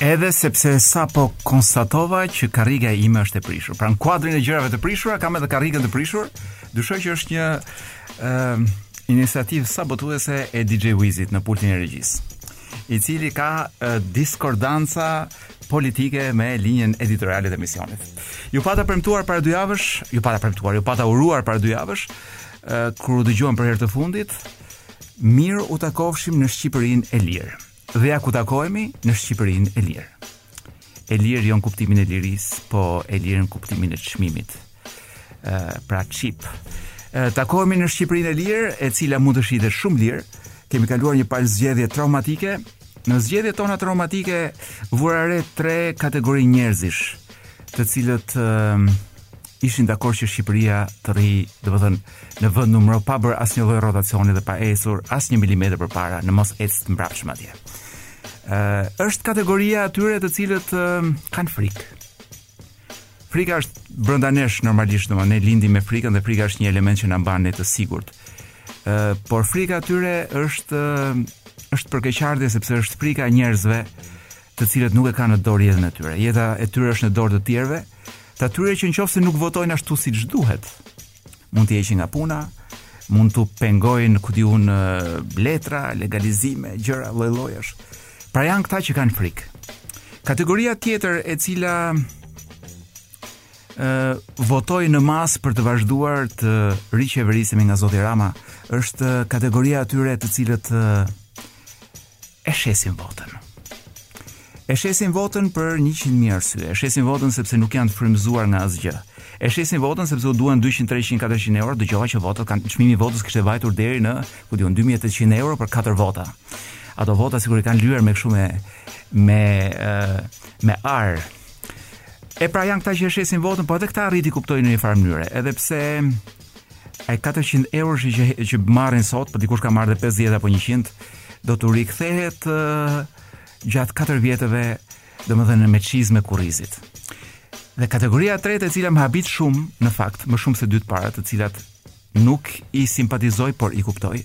Edhe sepse sapo konstatova që karriga ime është e prishur. Pra në kuadrin e gjërave të prishura kam edhe karrigën të prishur. Dyshoj që është një ë uh, iniciativë sabotuese e DJ Wizit në pultin e regjisë, i cili ka uh, diskordanca politike me linjën editoriale të emisionit. Ju pata premtuar para dy javësh, ju pata premtuar, ju pata uruar para dy javësh, uh, kur u dëgjuam për herë të fundit, mirë u takofshim në Shqipërinë e lirë. Dhe ja ku takohemi në Shqipërinë e lirë. E lirë jo në kuptimin e lirisë, po e lirë në kuptimin e çmimit. Ë pra çip. Takohemi në Shqipërinë e lirë, e cila mund të shitet shumë lirë. Kemi kaluar një palë zgjedhje traumatike. Në zgjedhjet tona traumatike vura re tre kategori njerëzish, të cilët ishin dakord që Shqipëria të rrijë, domethënë, në vendnumëro pa bërë asnjë lloj rotacioni dhe pa ecur asnjë milimetër përpara, në mos ectë mbrapsht madje. Ë është kategoria e atyre të cilët uh, kanë frikë. Frika është brenda nesh normalisht, domethënë ne lindim me frikën dhe frika është një element që na mban ne të sigurt. Ë por frika e atyre është është për keqardhje sepse është frika e njerëzve të cilët nuk e kanë në dorë jetën e tyre. Jeta e tyre është në dorë të të tjerëve, të atyre që nëse nuk votojnë ashtu siç duhet, mund t'i heqin nga puna, mund t'i pengojnë ku di unë letra, legalizime, gjëra lloj-llojesh. Pra janë këta që kanë frikë. Kategoria tjetër e cila ë votoi në masë për të vazhduar të riqeverisemi nga Zoti Rama është kategoria e atyre të cilët e shesin votën. E shesin votën për 100.000 arsye. E shesin votën sepse nuk janë të frymëzuar nga asgjë. E shesin votën sepse u duhen 200, 300, 400 euro, dëgjova që votat kanë çmimi i votës kishte vajtur deri në, ku di unë, 2800 euro për 4 vota. Ato vota sikur i kanë lyer me kështu me me me ar. E pra janë këta që e shesin votën, po edhe këta arrij t'i kuptoj në një farë mënyre, edhe pse Ai katërqindeurosh që që marrin sot, po dikush ka marrë edhe 50 apo 100, do t'u rikthehet gjatë katër vjetëve, domethënë me çizme kurrizit. Dhe kategoria e tretë e cila më habit shumë në fakt, më shumë se dy të parat, të cilat nuk i simpatizoj por i kuptoj,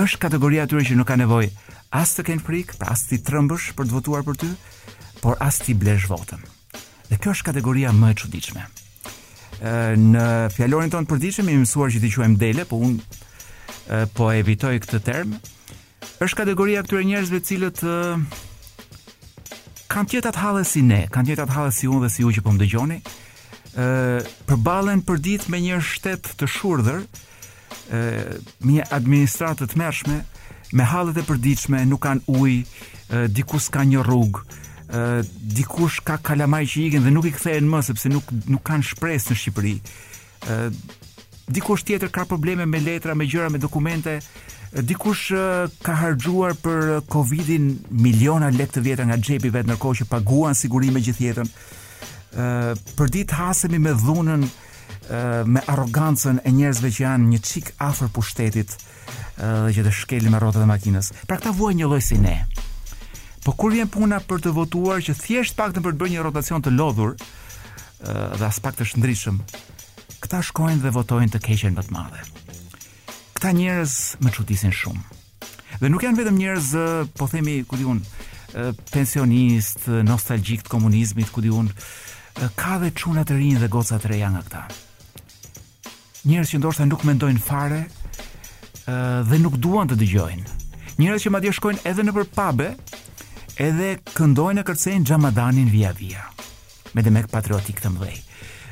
është kategoria e atyre që nuk ka nevojë as të kenë frikë, pra as t'i trëmbësh për të votuar për ty, por as t'i blesh votën. Dhe kjo është kategoria më e çuditshme. Në fjalorin tonë të përditshëm jemi mësuar që t'i quajmë dele, po unë po evitoj këtë term. Është kategoria e këtyre njerëzve të cilët kanë të njëjtat halle si ne, kanë të njëjtat halle si unë dhe si ju që po më dëgjoni, ë përballen përditë me një shtet të shurdhër, një administratë të tmerrshme, me hallet e përditshme, nuk kanë ujë, diku s'ka një rrugë, dikush ka kalamaj që ikin dhe nuk i kthehen më sepse nuk nuk kanë shpresë në Shqipëri. ë dikush tjetër ka probleme me letra, me gjëra, me dokumente. Dikush ka harxhuar për Covidin miliona lekë të vjetra nga xhepi i vet ndërkohë që paguan sigurime gjithë jetën. ë përditë hasemi me dhunën me arrogancën e njerëzve që janë një çik afër pushtetit dhe që të shkelin me rrotat e makinës. Pra këta vuajnë njëlloj si ne. Po kur vjen puna për të votuar që thjesht të paktën për të bërë një rotacion të lodhur dhe aspak të shndritshëm, këta shkojnë dhe votojnë të keqen më të madhe. Këta njerëz më çudisin shumë. Dhe nuk janë vetëm njerëz, po themi, ku di unë, pensionistë, nostalgjikë të komunizmit, ku di unë, ka dhe çuna të rinj dhe goca të reja nga këta. Njerëz që ndoshta nuk mendojnë fare dhe nuk duan të dëgjojnë. Njerëz që madje shkojnë edhe nëpër pabe, edhe këndojnë e kërcejnë xhamadanin vija vija. me demek patriotikë të mëdhenj.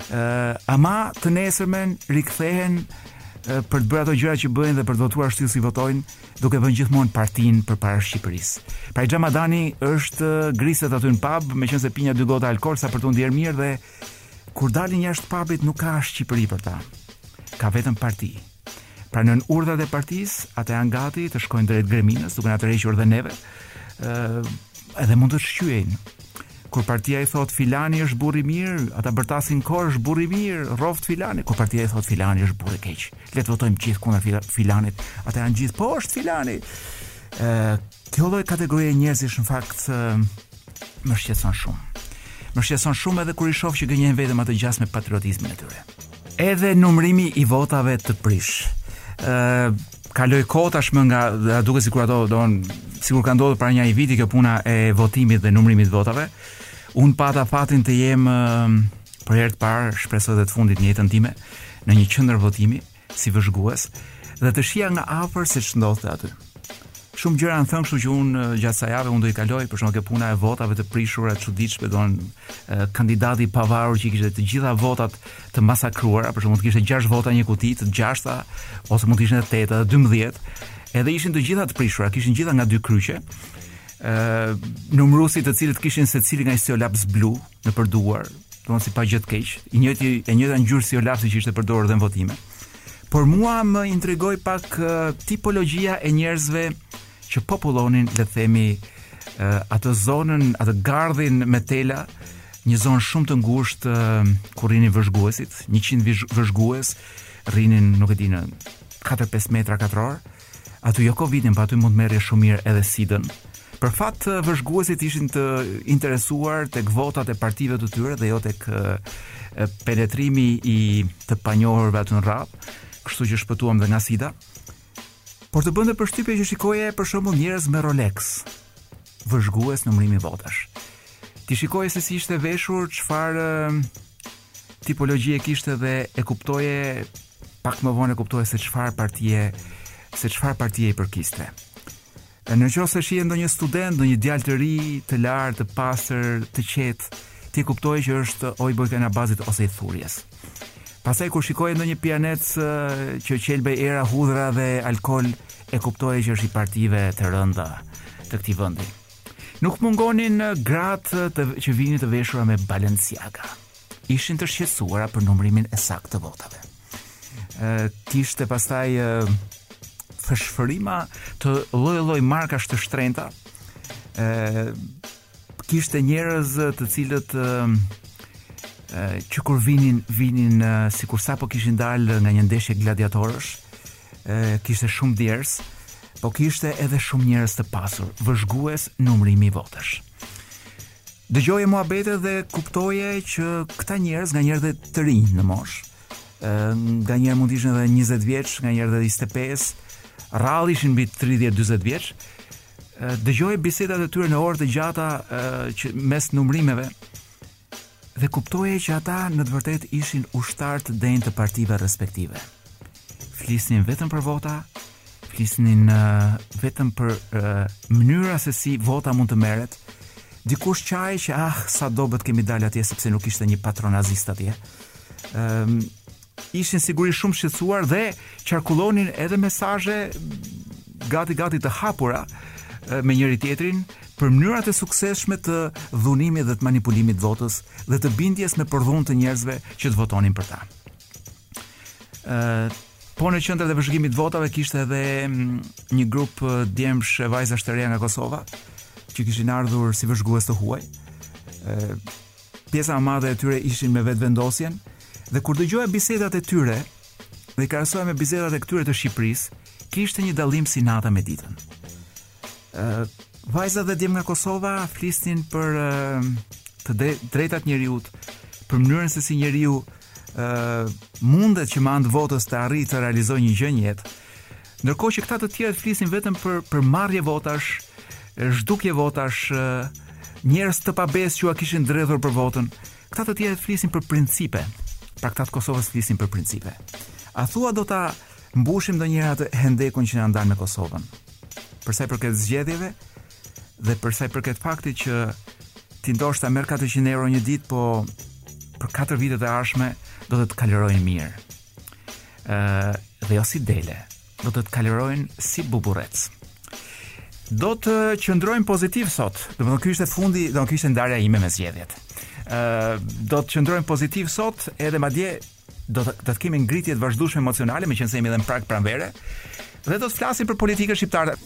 Uh, ama të nesërmen rikthehen uh, për të bërë ato gjëra që bëjnë dhe për të votuar ashtu si votojnë, duke vënë gjithmonë partinë përpara Shqipërisë. Pra xhamadani është uh, griset aty në pub, meqenëse pinë nja dy gota alkool sa për t'u ndier mirë dhe kur dalin jashtë pubit nuk ka Shqipëri për ta. Ka vetëm parti. Pranojnë urdhrat e partisë, ata janë gati të shkojnë drejt greminës, duke na tërhequr dhe neve. ë edhe mund të të shqyejnë. Kur partia i thotë filani është burrë i mirë, ata bërtasin në kor është burrë i mirë, rroftë filani. Kur partia i thotë filani është burrë i keq, le të votojmë gjithë kundër fila, filanit. Ata janë gjithë po është filani. ë kjo lloj kategorie njerëzish në fakt ë, më shqetëson shumë. Më shqetëson shumë edhe kur i shoh që gënjejnë veten me atë gjasme patriotizmin e tyre. Edhe numrimi i votave të prish. Ë kaloi kohë tashmë na duket sikur ato do sikur ka ndodhur para një viti kjo puna e votimit dhe numrimit të votave. Unë pata fatin të jem për herë të parë, shpresoj dhe të fundit në jetën time, në një qendër votimi si vëzhgues dhe të shihja nga afër se ç'ndodhte aty. Shumë gjëra janë thënë, kështu që unë gjatë kësaj jave unë do i kaloj për shkurt te puna e votave të prishura të çuditshme, te kandidati i pavarur që i kishte të gjitha votat të masakruara, për shembull kishte 6 vota një kuti, të gjashta ose mund të ishin edhe 8 edhe 12, edhe ishin të gjitha të prishura, kishin gjitha nga dy kryqe. ë numëruesit të cilët kishin secili nga një stilolaps blu nëpër duar, domethënë si pa gjë të keq, i njëjti e njëjta ngjyrë si stilolapsi që ishte përdorur dhe në votime. Por mua më intrigoi pak tipologjia e njerëzve që popullonin, le të themi, atë zonën, atë gardhin me tela, një zonë shumë të ngushtë ku rrinin vëzhguesit, 100 vëzhgues rrinin, nuk e di, në 4-5 metra katrorë. Aty jo Covidin, po aty mund të merrje shumë mirë edhe SIDA-n. Për fat vëzhguesit ishin të interesuar tek votat e partive të tyre dhe jo tek penetrimi i të panjohurve aty në rrap, kështu që shpëtuam dhe nga SIDA. Por të bënte përshtypje që shikoje për shembull njerëz me Rolex vëzhgues numrimi votash. Ti shikoje se si ishte veshur, çfarë Tipologjie kishte dhe e kuptoje pak më vonë e kuptoje se çfarë partie se çfarë partie i përkiste. Në qoftë se shihje ndonjë student, ndonjë djalë të ri, të lartë, të pastër, të qetë, ti e kuptoje që është o i Bojkën Abazit ose i Thurjes. Pastaj kur shikoje ndonjë pianec që qelbej era hudhra dhe alkool, e kuptoje që është i partive të rënda të këtij vendi. Nuk mungonin gratë të, që vinin të veshura me Balenciaga. Ishin të shqetësuara për numrimin e saktë të votave. Ë kishte pastaj fëshfërima të lloj-lloj markash të shtrenta. Ë kishte njerëz të cilët, ë, që kur vinin vinin sikur sapo kishin dalë nga një ndeshje gladiatorësh, Kishte shumë djersë, po kishte edhe shumë njerëz të pasur, vëzhgues numrimi votash. Dëgjoje muhabete dhe kuptoje që këta njerëz nga njerëz të rinj në moshë, nganjëherë mund të ishin edhe 20 vjeç, nganjëherë edhe 25, rrallë ishin mbi 30-40 vjeç. Dëgjoje bisedat e tyre në orë të gjata që mes numrimeve Dhe kuptoje që ata në të vërtetë ishin ushtarë të denjë të partive respektive. Flisnin vetëm për vota, flisnin uh, vetëm për uh, mënyra se si vota mund të merret. Dikush qahej që ah sa dobët kemi dalë atje sepse nuk ishte një patronazist atje. Ëm ehm, um, Ishin sigurisht shumë shqetësuar dhe qarkullonin edhe mesazhe gati gati të hapura me njëri tjetrin për mënyrat e suksesshme të dhunimit dhe të manipulimit të votës dhe të bindjes me përdhunë të njerëzve që të votonin për ta. Ëh, po në qendrat e vëzhgimit të votave kishte edhe një grup djemsh e vajzash të reja nga Kosova që kishin ardhur si vëzhgues të huaj. Ëh, Pjesa e madhe e tyre ishin me vetëvendosjen dhe kur dëgjoja bisedat e tyre dhe i krahasoja me bisedat e këtyre të Shqipërisë, kishte një dallim si nata me ditën. Ë vajza dhe djem nga Kosova flisnin për të drejtat e njeriut, për mënyrën se si njeriu ë mundet që me anë të votës të arrijë të realizojë një gjë në jetë. Ndërkohë që këta të tjerët flisin vetëm për për marrje votash, zhdukje votash, njerëz të pabesë që ua kishin dredhur për votën, këta të tjerët flisin për principe. Pra këta të Kosovës flisin për principe. A thua do ta mbushim ndonjëherë atë hendekun që na ndan me Kosovën? Për sa i përket zgjedhjeve dhe për sa i përket faktit që ti ndoshta merr 400 euro një ditë, po për 4 vitet e ardhshme do të të kalërojnë mirë. ë dhe jo si dele, do të të kalërojnë si buburrec. Do të qëndrojmë pozitiv sot. Do të thotë ky ishte fundi, kjo ishte ndarja ime me zgjedhjet. ë do të qëndrojmë pozitiv sot, edhe madje do të do të kemi ngritje të vazhdueshme emocionale, meqenëse jemi edhe në prag pranvere. Dhe do të flasim për politikën shqiptare.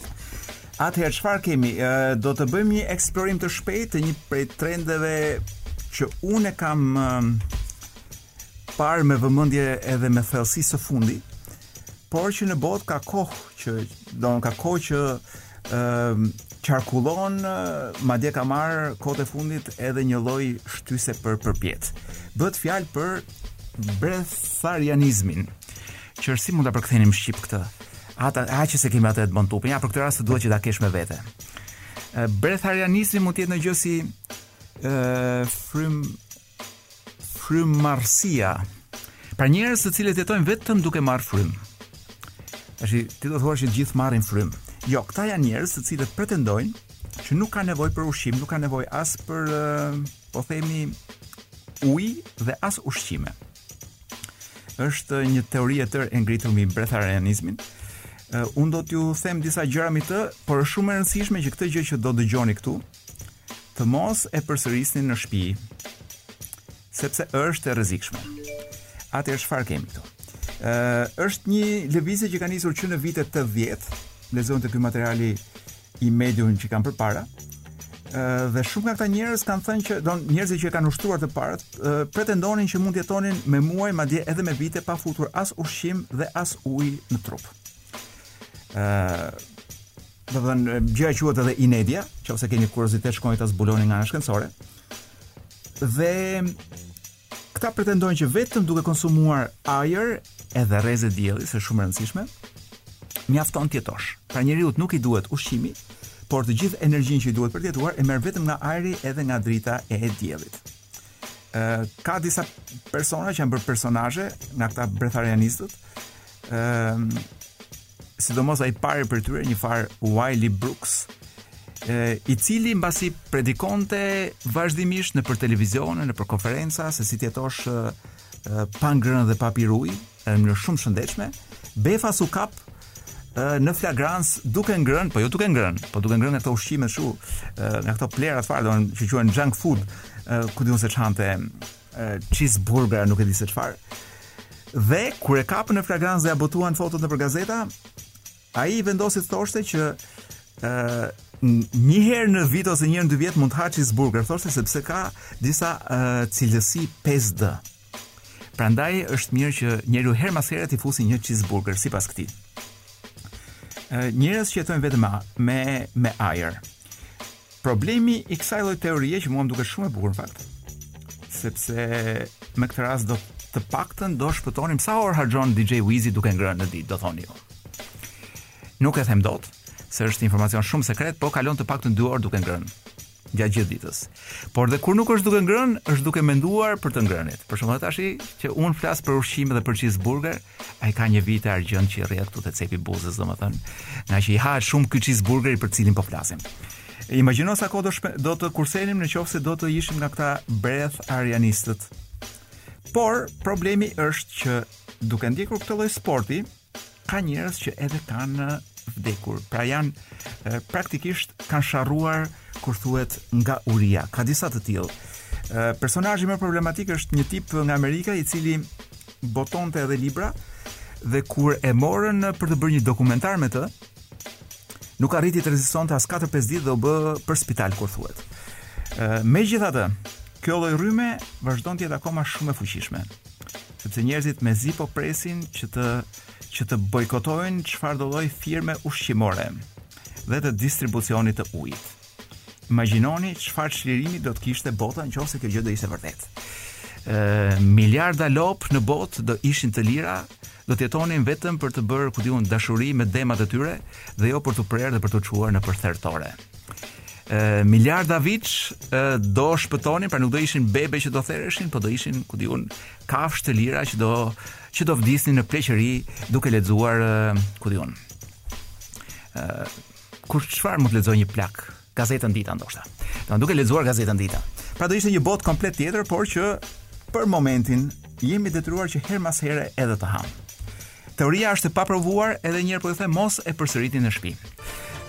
Atëherë çfarë kemi? Ë, do të bëjmë një eksplorim të shpejtë të një prej trendeve që unë e kam ë, parë me vëmendje edhe me thellësi së fundi, por që në botë ka kohë që do ka kohë që ë qarkullon madje ka marrë kohët e fundit edhe një lloj shtyse për përpjet. Bëhet fjalë për breatharianizmin. Që si mund ta përkthenim shqip këtë? Ata ah që s'e kemi Edmond Tupen, ja për këtë rast duhet që ta kesh me vete. Breatharianizmi mund të jetë një gjë si ë frym Frymëmarrësia. Pra njerëz të cilët jetojnë vetëm duke marrë frymë. Tash ti do të thua që të gjithë marrin frymë. Jo, këta janë njerëz të cilët pretendojnë që nuk kanë nevojë për ushqim, nuk kanë nevojë as për po themi ujë dhe as ushqime. Është një teori e tërë e ngritur mbi breatharianizmin. Uh, unë do t'ju them disa gjëra mbi të, por është shumë e rëndësishme që këtë gjë që do dëgjoni këtu, Të mos e përsërisni në shtëpi, sepse është e rrezikshme. Atëherë çfarë kemi këtu? Ë, uh, është një lëvizje që ka nisur që në vitet 80. Lexojmë te ky materiali i Medium që kam përpara. Ë uh, dhe shumë nga këta njerëz kanë thënë që don njerëzit që kanë ushtruar të parët uh, pretendonin që mund të jetonin me muaj madje edhe me vite pa futur as ushqim dhe as ujë në trup. Ë uh, domethënë gjëja quhet edhe Inedia, në qoftë se keni kuriozitet shkoni ta zbuloni nga ana shkencore. Dhe këta pretendojnë që vetëm duke konsumuar ajër edhe rreze dielli, se shumë e rëndësishme, mjafton të jetosh. Pra njeriut nuk i duhet ushqimi, por të gjithë energjinë që i duhet për të jetuar e merr vetëm nga ajri edhe nga drita e diellit. Ë ka disa persona që janë bërë personazhe nga këta bretharianistët. Ë sidomos ai pari prej tyre njëfarë Wiley Brooks, e, i cili mbasi predikonte vazhdimisht nëpër televizione, nëpër konferenca se si të jetosh pa ngrënë dhe pa pirë ujë, në mënyrë shumë shëndetshme, befas u kap në flagrancë duke ngrënë, po jo duke ngrënë, po duke ngrënë nga këto ushqime shu, nga këto plehra të fast food që quhen junk food, ku di unë se ç'hante Cheeseburgera nuk e di se çfarë. Dhe kur e kapën në flagrancë dhe ia botuan fotot nëpër gazeta, ai vendosi të thoshte që ë një herë në vit ose një herë në dy vjet mund të hash cheeseburger, thoshte sepse ka disa uh, cilësi 5D. Prandaj është mirë që njeriu herë mas here të fusi një cheeseburger sipas këtij. Ë njerëz që jetojnë vetëm me me ajër. Problemi i kësaj lloj teorie që mua më duket shumë e bukur në fakt, sepse me këtë rast do të paktën do shpëtonim sa orë harxhon DJ Wizi duke ngrënë në ditë, do thoni ju. Nuk e them dot, se është informacion shumë sekret, po kalon të paktën 2 orë duke ngrënë gjatë gjithë ditës. Por dhe kur nuk është duke ngrënë, është duke menduar për të ngrënit. Për shembull, tashi që unë flas për ushqim dhe për cheeseburger, Ai ka një fije jargë që i rrjedh këtu te cepi i buzës, domethënë, ngaqë i ha shumë ky cheeseburgeri për të cilin po flasim. Imagjino sa kohë do, shpe, do të kursenim në qoftë se do të ishim nga këta bretharianistët. Por, problemi është që duke ndjekur këtë lloj sporti, ka njerëz që edhe kanë vdekur. Pra janë, e, praktikisht kanë sharruar kur thuhet nga uria. Ka disa të tillë. Personazhi më problematik është një tip nga Amerika i cili botonte edhe libra dhe kur e morën për të bërë një dokumentar me të, nuk arriti të rezistonte as 4-5 ditë dhe u bë për spital kur thuhet. Megjithatë, kjo lloj rryme vazhdon të jetë akoma shumë e fuqishme, sepse njerëzit mezi po presin që të që të bojkotojnë çfarëdo lloj firme ushqimore dhe të distribucionit të ujit. Imagjinoni çfarë çlirimi do të kishte bota në qoftë se kjo gjë do ishte vërtet. Ë miliarda lopë në botë do ishin të lira, do të jetonin vetëm për të bërë ku di unë dashuri me demat e tyre dhe jo për t'u prerë dhe për t'u çuar nëpër thertore. Ë miliarda viça do shpëtonin, pra nuk do ishin bebe që do thereshin, por do ishin ku di unë kafshë të lira që do që do vdisnin në pleqëri duke lexuar ku di unë. Ë Ku çfarë mund të lexojë një plak gazetën Dita ndoshta. Ose duke lexuar gazetën Dita. Pra do ishte një botë komplet tjetër, por që për momentin jemi detyruar që herë pas here edhe të hamë. Teoria është e paprovuar, edhe një herë po ju them mos e përsëritni në shtëpi.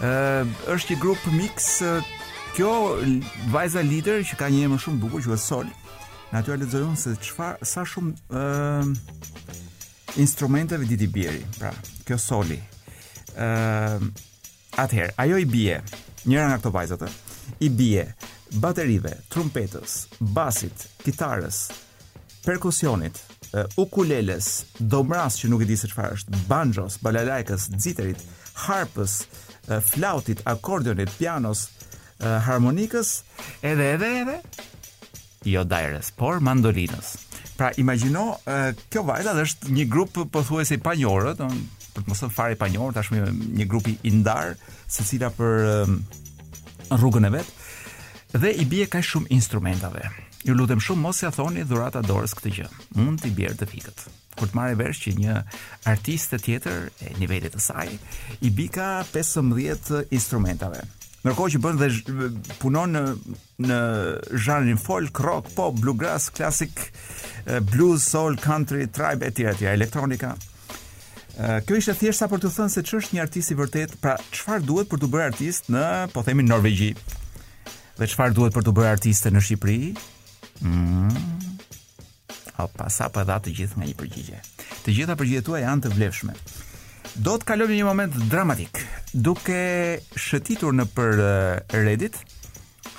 Ë është një grup mix kjo vajza lider që ka një emër shumë të bukur quhet Sol. Ja t'ju lexoj unë se çfarë sa shumë ë instrumenteve di t'i bjeri, pra, kjo Soli. Uh, atëherë, ajo i bie, njëra nga këto vajzat, i bie baterive, trumpetës, basit, kitarës, perkusionit, uh, ukuleles, domrës që nuk e di se çfarë është, banjos, balalajkës, ziterit, harpës, uh, flautit, akordionit, pianos, uh, harmonikës, edhe edhe edhe jo dajres, por mandolinës. Pra imagjino, kjo vajza është një grup pothuajse i panjohur, ëh, për të mos thënë fare i panjohur, tashmë një grup i ndarë, secila për rrugën e vet dhe i bie kaq shumë instrumentave. Ju lutem shumë mos ja thoni Dhurata Dorës këtë gjë. Mund t'i bjerë të fikët. Kur të marrë vesh që një artiste tjetër e nivelit të saj i bika 15 instrumentave. Ndërkohë që bën dhe punon në zhanrin folk, rock, pop, bluegrass, klasik, blues, soul, country, tribal etj etj, elektronika. Kjo ishte thjesht sa për t'ju thënë se ç'është një artist i vërtet, pra çfarë duhet për t'u bërë artist në, po themi Norvegji. Dhe çfarë duhet për t'u bërë artiste në Shqipëri? Mm. Opa, sapo e dhatë të gjithë nga një përgjigje. Të gjitha përgjigjet tuaja janë të vlefshme. Do të kalojmë në një moment dramatik. Duke shëtitur nëpër eh, Reddit,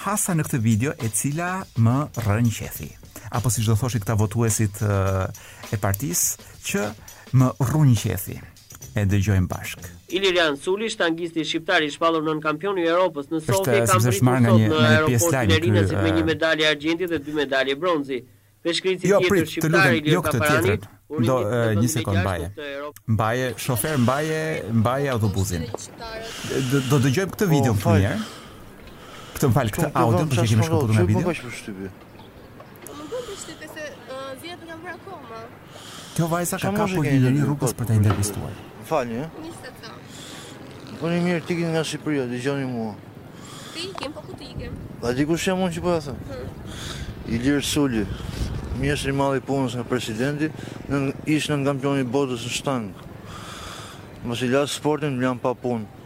hasa në këtë video e cila më rrëqethi. Apo siç do thoshin këta votuesit eh, e partisë që më rrënqethi. e dëgjojmë bashkë. Ilirjan Suli, shtangisti shqiptar i shpallur nënkampion i Europës në Sofi, ka mbërritur sot në aeroportin e Rinasit me një medalje argjendi dhe dy medalje bronzi. Peshkrici jo, tjetër shqiptar Ilir jo, Kaparani, u do një sekond mbaje. Mbaje shofer, mbaje, mbaje autobuzin. Do dëgjojmë këtë video më parë. Këtë më fal këtë audio që kemi shkëputur nga video. Më bën përshtypje se s'dihet nga mirë akoma. Kjo vajza ka kapur një njeri rrugës për të intervistuar. Më fal një? Një se të thamë. Po ne mirë të ikim nga Shqipëria, dëgjoni mua. Të ikim, po ku të ikim? A di kush jam unë që po e them? Hmm. Ilir Suli, Mjeshtër i Madh i Punës nga presidenti, ish nënkampion i botës në shtangë. Pasi lashë sportin, më lanë pa punë.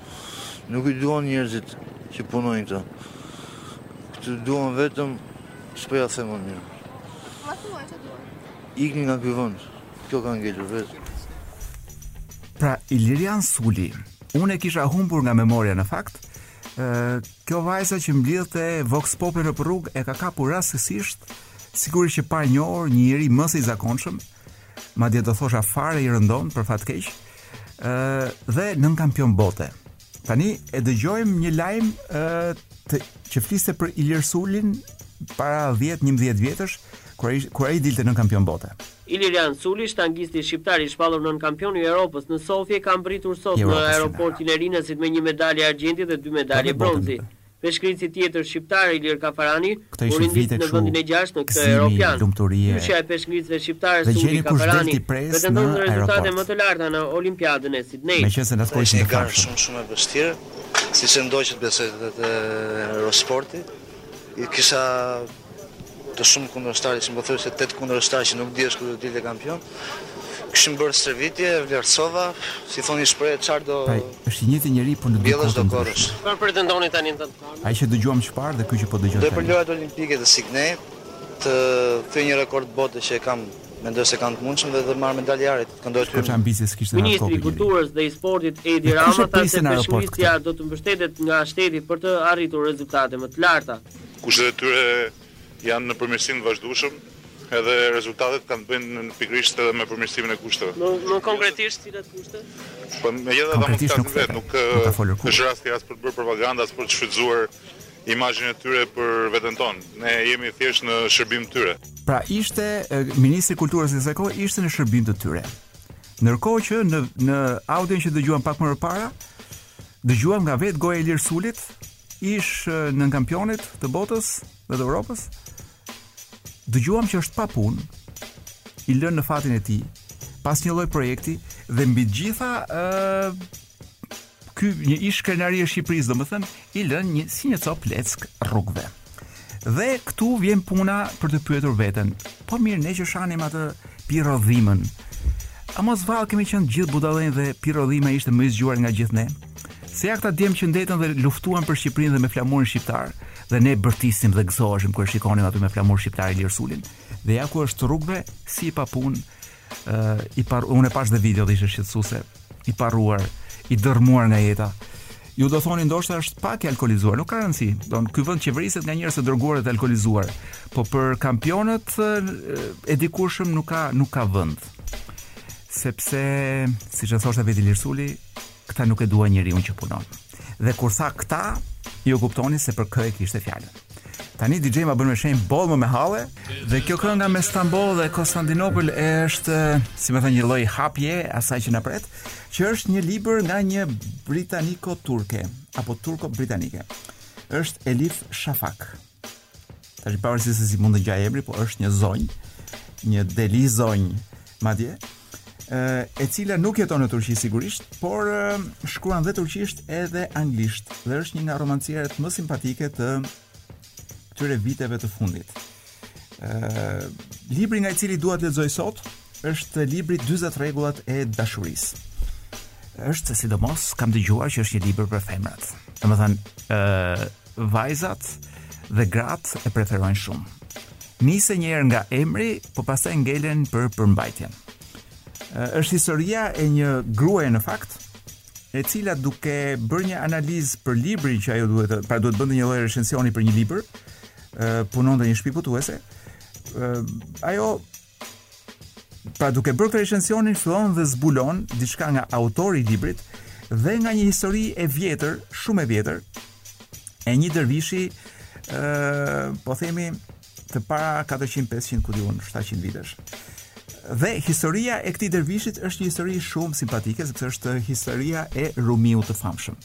Nuk i duan njerëzit që punojnë këta. Këta duan vetëm, s'po ja them mirë. Ma thua që duan? Ikni nga ky vënd, kjo ka ngelur vetëm. Pra, Ilirian Suli, unë e kisha humbur nga memoria në fakt, kjo vajza që mblidhte Vox Populi në rrugë e ka kapur rastësisht, sigurisht që pa njohur një njeri më se i zakonshëm, madje do thosha fare i rëndomtë për fat të keq, ë dhe nënkampion bote. Tani e dëgjojmë një lajm ë të që fliste për Ilir Sulin para 10-11 vjetësh kur ai kur ai dilte nënkampion bote. Ilirian Suli, shtangisti shqiptar i shpallur nënkampion i Europës në Sofje, ka mbërritur sot në aeroportin e Rinasit me një medalje argjendi dhe dy medalje bronzi. Peshëngritësi tjetër shqiptar, Ilir Kafarani, u rendit në vendin e gjashtë në këtë europian. Dyshja e peshëngritësve shqiptarë, Suli Kafarani, pretendon rezultate më të larta në Olimpiadën e Sidnejit. Po ishte një garë shumë shumë e vështirë, siç e ndoqët besoj edhe te Eurosporti. Kisha Të shumë kundërshtarë ishin pothuajse tetë kundërshtarë që nuk dihej kush do të dilte kampion. Kishim bërë stërvitje, vlerësova, si thonë një shprehje çfarë do Ai është i njëjti njeri por në dy kohë të ndryshme. Çfarë pretendoni tani në vend të Ai që dëgjuam që parë dhe ky që po dëgjoj tani. Dhe për Lojrat Olimpike të Sidnejit, të thyej një rekord bote që e kam, mendoj se kam të mundshëm dhe të marr medalje ari, të këndoj hymnin. Çka ambicie s'kishte në atë kohë ky njeri. Ministri i Kulturës dhe i Sportit Edi Rama tha se peshëngritja do të mbështetet nga shteti për të arritur rezultate më të larta. Kushtet e tyre janë në përmirësim të vazhdueshëm edhe rezultatet kanë të bëjnë pikërisht edhe me përmirësimin e kushteve. Më konkretisht cilat kushte? Po megjithatë ata mund të flasin vetë, nuk është rasti as për të bërë propagandë, as për të shfrytëzuar imazhin e tyre për veten tonë. Ne jemi thjesht në shërbim të tyre. Pra ishte ministri i Kulturës në atë kohë ishte në shërbim të tyre. Ndërkohë që në në audion që dëgjuam pak më parë, dëgjuam nga vetë goja e Ilir Sulit, ish nënkampionit të botës dhe të Evropës, dëgjuam që është pa punë, i lënë në fatin e tij, pa asnjë lloj projekti dhe mbi të gjitha ë uh, ky një ish krenari i Shqipërisë, domethënë i lënë një si një copë leckë rrugëve. Dhe këtu vjen puna për të pyetur veten, po mirë ne që shanim atë Pirro Dhimën. A mos vallë kemi qenë gjithë budallenj dhe Pirro Dhima ishte më i zgjuar nga gjithë ne? Se ja këta djem që ndenjën dhe luftuan për Shqipërinë dhe me flamurin shqiptar dhe ne bërtisnim dhe gëzoheshim kur e shikonim aty me flamur shqiptar Ilir Sulin dhe ja ku është rrugëve si i papunë uh, i par unë e pashë dhe videon dhe ishte shqetësuese i parruar i dërmuar nga jeta Ju do thoni ndoshta është pak i alkolizuar, nuk ka rëndësi. Dhe ky vend qeveriset nga njerëz të droguar dhe të alkolizuar. Po për kampionët e dikurshëm nuk ka nuk ka vend. Sepse, siç e thoshte vetë Ilir Suli, Këta nuk e duan njeriun që punon. Dhe kur tha këta, ju kuptoni se për kë e kishte fjalën. Tani DJ më bën me shenjë boll më me halle dhe kjo kënga me Stamboll dhe Konstantinopol është si me thënë një lloj hapje asaj që na pret, që është një libër nga një britaniko-turke apo turko-britanike. Është Elif Shafak. Tash pavarësisht se si mund të ngjajë emri, po është një zonjë, një deli zonjë, madje e cila nuk jeton në Turqi sigurisht, por shkruan dhe turqisht edhe anglisht dhe është një nga romancieret më simpatike të këtyre viteve të fundit. Ë libri nga i cili dua të lexoj sot është libri 40 rregullat e dashurisë. Është sidomos kam dëgjuar që është një libër për femrat. Domethënë, ë Vajzat dhe gratë e preferojnë shumë. Nise një herë nga emri, po pastaj ngelen për përmbajtjen. Është historia e një gruaje në fakt, e cila duke bërë një analizë për librin që ajo duhet, pra duhet bënte një lloj recensioni për një libër, punonte në një shtëpi botuese, ajo Pra duke bërë këtë recensionin fillon dhe zbulon diçka nga autori i librit dhe nga një histori e vjetër, shumë e vjetër, e një dervishi ë po themi të para 400-500 ku di unë 700 vitesh. Dhe historia e këtij dervishit është një histori shumë simpatike sepse është historia e Rumiut të famshëm.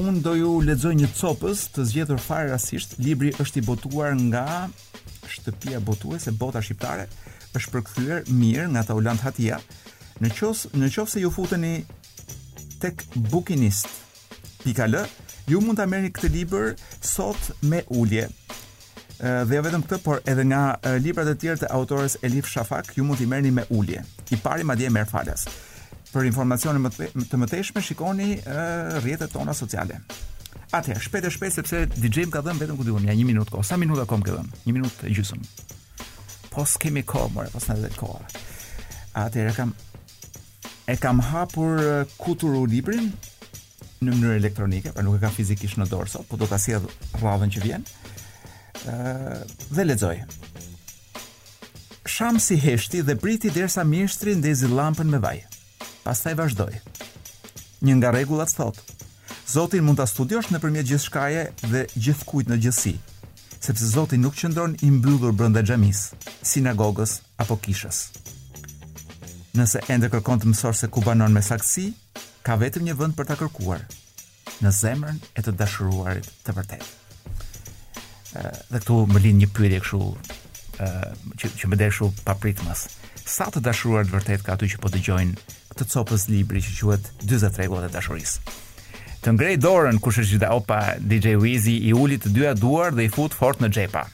Unë do ju lexoj një copëz të zgjedhur fare rastisht. Libri është i botuar nga shtëpia botuese Bota Shqiptare. Është përkthyer mirë nga Taulant Hatia. Në qoftë në qoftë se ju futeni tek Bukinist pikë al, ju mund ta merrni këtë libër sot me ulje. Dhe jo vetëm këtë, por edhe nga librat e tjerë të autores Elif Shafak, ju mund t'i merrni me ulje. I pari madje e merr falas. Për informacione më të mëtejshme shikoni rrjetet tona sociale. Atëherë, shpejt e shpejt sepse DJ më ka dhënë vetëm ku di unë, ja 1 minutë kohë. Sa minuta më ke dhënë? 1 minutë e gjysëm. Po s'kemi kohë, more, po s'na dhe kohë. Atëherë kam e kam hapur kuturu librin në mënyrë elektronike, pra nuk e kam fizikisht në dorë sot, po do ta sjell radhën që vjen. ë dhe lexoj. Shamsi heshti dhe priti derisa mjeshtri ndezi llampën me vaj. Pastaj vazhdoi. Një nga rregullat thotë: Zotin mund ta studiosh nëpërmjet gjithçkaje dhe gjithkujt në gjithësi, sepse Zoti nuk qëndron i mbyllur brenda xhamisë, sinagogës apo kishës. Nëse ende kërkon të mësosh se ku banon me saktësi, ka vetëm një vend për ta kërkuar në zemrën e të dashuruarit të vërtetë. Dhe këtu më lind një pyetje kështu ë që që më erdhi papritmas. Sa të dashuruar të vërtetë ka aty që po dëgjojnë këtë copës libri që quhet 40 rregullat e dashurisë. Të ngrej dorën kush është gjitha opa DJ Wizi i uli të dyja duar dhe i fut fort në xhepa,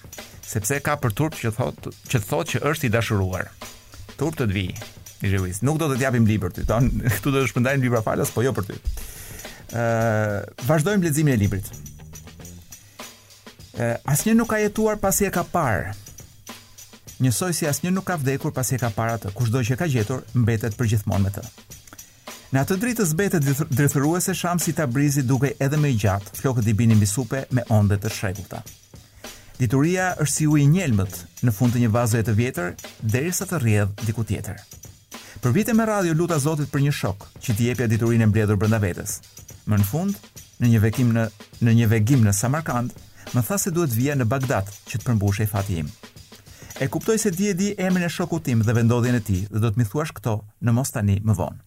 se e ka për turp që të thot që thot që është i dashuruar. Turp të të vijë, DJ Wizi, nuk do të të japim libër ty. Don, këtu do të shpërndajmë libra falas, po jo për ty. Ë, uh, vazhdojmë leximin e librit. Ë, uh, asnjë nuk ka jetuar pasi e ka parë. Njësoj si asnjë nuk ka vdekur pasi e ka parë atë. Kushdo që e ka gjetur, mbetet përgjithmonë me të. Në atë dritë të zbehtë e drithëruese, Shamsi Tabrizi dukej edhe më i gjatë, flokët i binin mbi supe me onde të çrregullta. Dituria është si uji i njelmët në fund të një vazoje të vjetër, derisa të rrjedh diku tjetër. Për vite me radhë iu luta Zotit për një shok që t'i jepja diturinë e mbledhur brenda vetes. Më në fund, në një vegim në në një vegim në Samarkand, Më tha se duhet të vija në Bagdad që të përmbushej fati im. E kuptoj se ti e di emrin e shokut tim dhe vendodhjen e tij dhe do të m'i thuash këto në mos tani më vonë.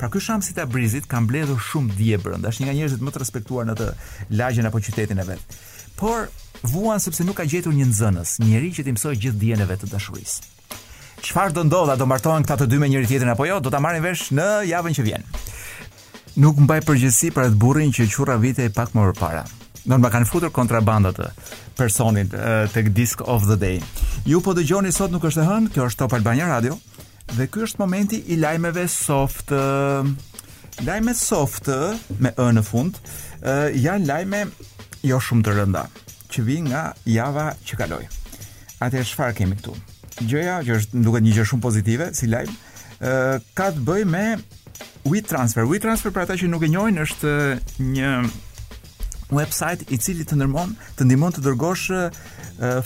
Pra ky Shamsi i Tabrizit ka mbledhur shumë dije brenda, është një nga njerëzit më të respektuar në të lagjen apo qytetin e vet. Por vuan sepse nuk ka gjetur një nxënës, një njeri që t'i mësojë gjithë dijen e vet të dashurisë. Çfarë do ndodhë, do martohen këta të dy me njëri tjetrin apo jo? Do ta marrim vesh në javën që vjen. Nuk mbaj përgjegjësi për atë burrin që qurra vite e pak më përpara. Ma kanë futur kontrabandë atë personin tek Disc of the Day. Ju po dëgjoni sot nuk është e hënë, kjo është Top Albania Radio dhe ky është momenti i lajmeve soft. Lajme soft me ë në fund, janë lajme jo shumë të rënda. që vijnë nga java që kaloi. Atëherë çfarë kemi këtu? Gjëja që është më duket një gjë shumë pozitive si lajm, ë ka të bëjë me We Transfer. We Transfer për ata që nuk e njohin është një website i cili të ndërmon, të ndihmon të dërgosh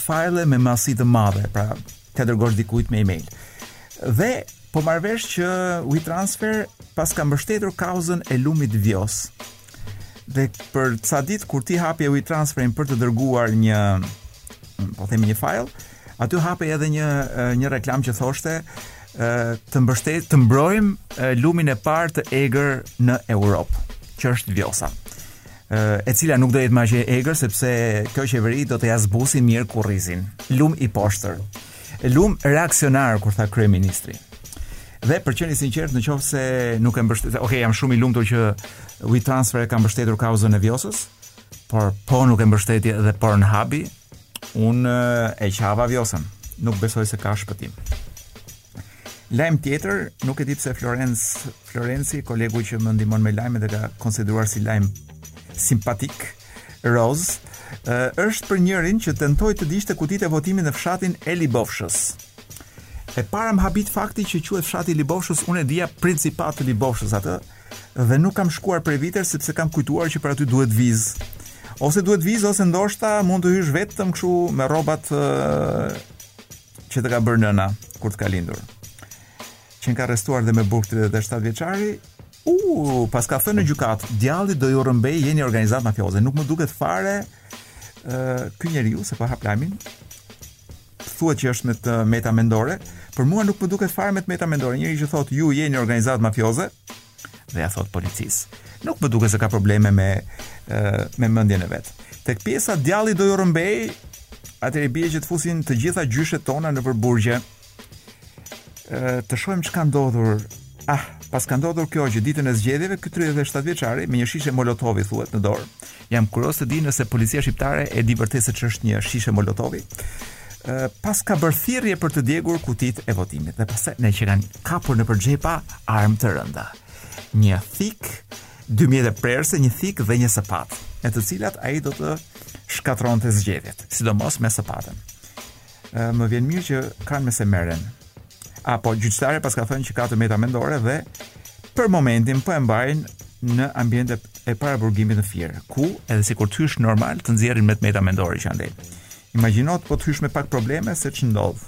file me masë të madhe, pra t'ia dërgosh dikujt me email. Dhe po marr vesh që WeTransfer paska mbështetur kauzën e lumit Vjosë. Dhe për ca ditë kur ti hapje WeTransferin për të dërguar një po themi një file, aty hapej edhe një një reklamë që thoshte të mbështet të mbrojmë lumin e parë të egër në Europë, që është Vjosa. e cila nuk do jetë më aq e egër sepse kjo qeveri do t'ia zbusi mirë kurrizin. Lum i poshtër. Lumë reaksionar, siç tha kryeministri. Dhe për të qenë i sinqert, në qoftë se nuk e mbështet, okay, jam shumë i lumtur që We Transfer e ka mbështetur kauzën e Vjosës, por po nuk e mbështeti edhe Pornhub-i, unë e qava Vjosën. Nuk besoj se ka shpëtim. Lajm tjetër, nuk e di pse Florenci, kolegu që më ndihmon me lajmet e ka konsideruar si lajm simpatik, Roz, ë, është për njërin që tentoi të digjte kutitë e votimit në fshatin e Libofshës. E para më habit fakti që quhet fshati i Libofshës, unë e dija principatë të Libofshës atë dhe nuk kam shkuar prej vitesh sepse kam kujtuar që për aty duhet vizë. Ose duhet vizë ose ndoshta mund të hysh vetëm kështu me rrobat ë, që të ka bërë nëna kur të ka lindur. Qenka arrestuar dhe me burg 37 vjeçari, U paska thënë në gjykatë, djalli do ju rrëmbejë, jeni organizatë mafioze. Nuk më duket fare ë ky njeriu se po hap lajmin. Thuhet që është me të meta mendore, për mua nuk më duket fare me të meta mendore. Njeri që thotë ju jeni organizatë mafioze dhe ia thotë policisë. Nuk më duket se ka probleme me ë me mendjen e vet. Tek pjesa djalli do ju rrëmbejë, atëherë i bie që të fusin të gjitha gjyshet tona nëpër burgje. të shohim ç'ka ndodhur. Ah, paska ndodhur kjo që ditën e zgjedhjeve ky 37 vjeçari me një shishe molotovi thuhet në dorë. Jam kurioz të di nëse policia shqiptare e di vërtet se ç'është një shishe molotovi. Uh, paska bërë thirrje për të djegur kutitë e votimit dhe pastaj i paskan kapur nëpër xhepa armë të rënda. Një thikë, dy mjete prerëse, një thikë dhe një sëpatë, me të cilat ai do të shkatërronte zgjedhjet, sidomos me sëpatën. Më vjen mirë që kanë me se merren. A, po, gjyqtarja paska thënë që ka të meta mendore dhe për momentin po e mbajnë në ambientet e paraburgimit në Fier, ku edhe sikur të hysh normal të nxjerrin me të meta mendore që andej. Imagjino ti po të hysh me pak probleme se ç'ndodh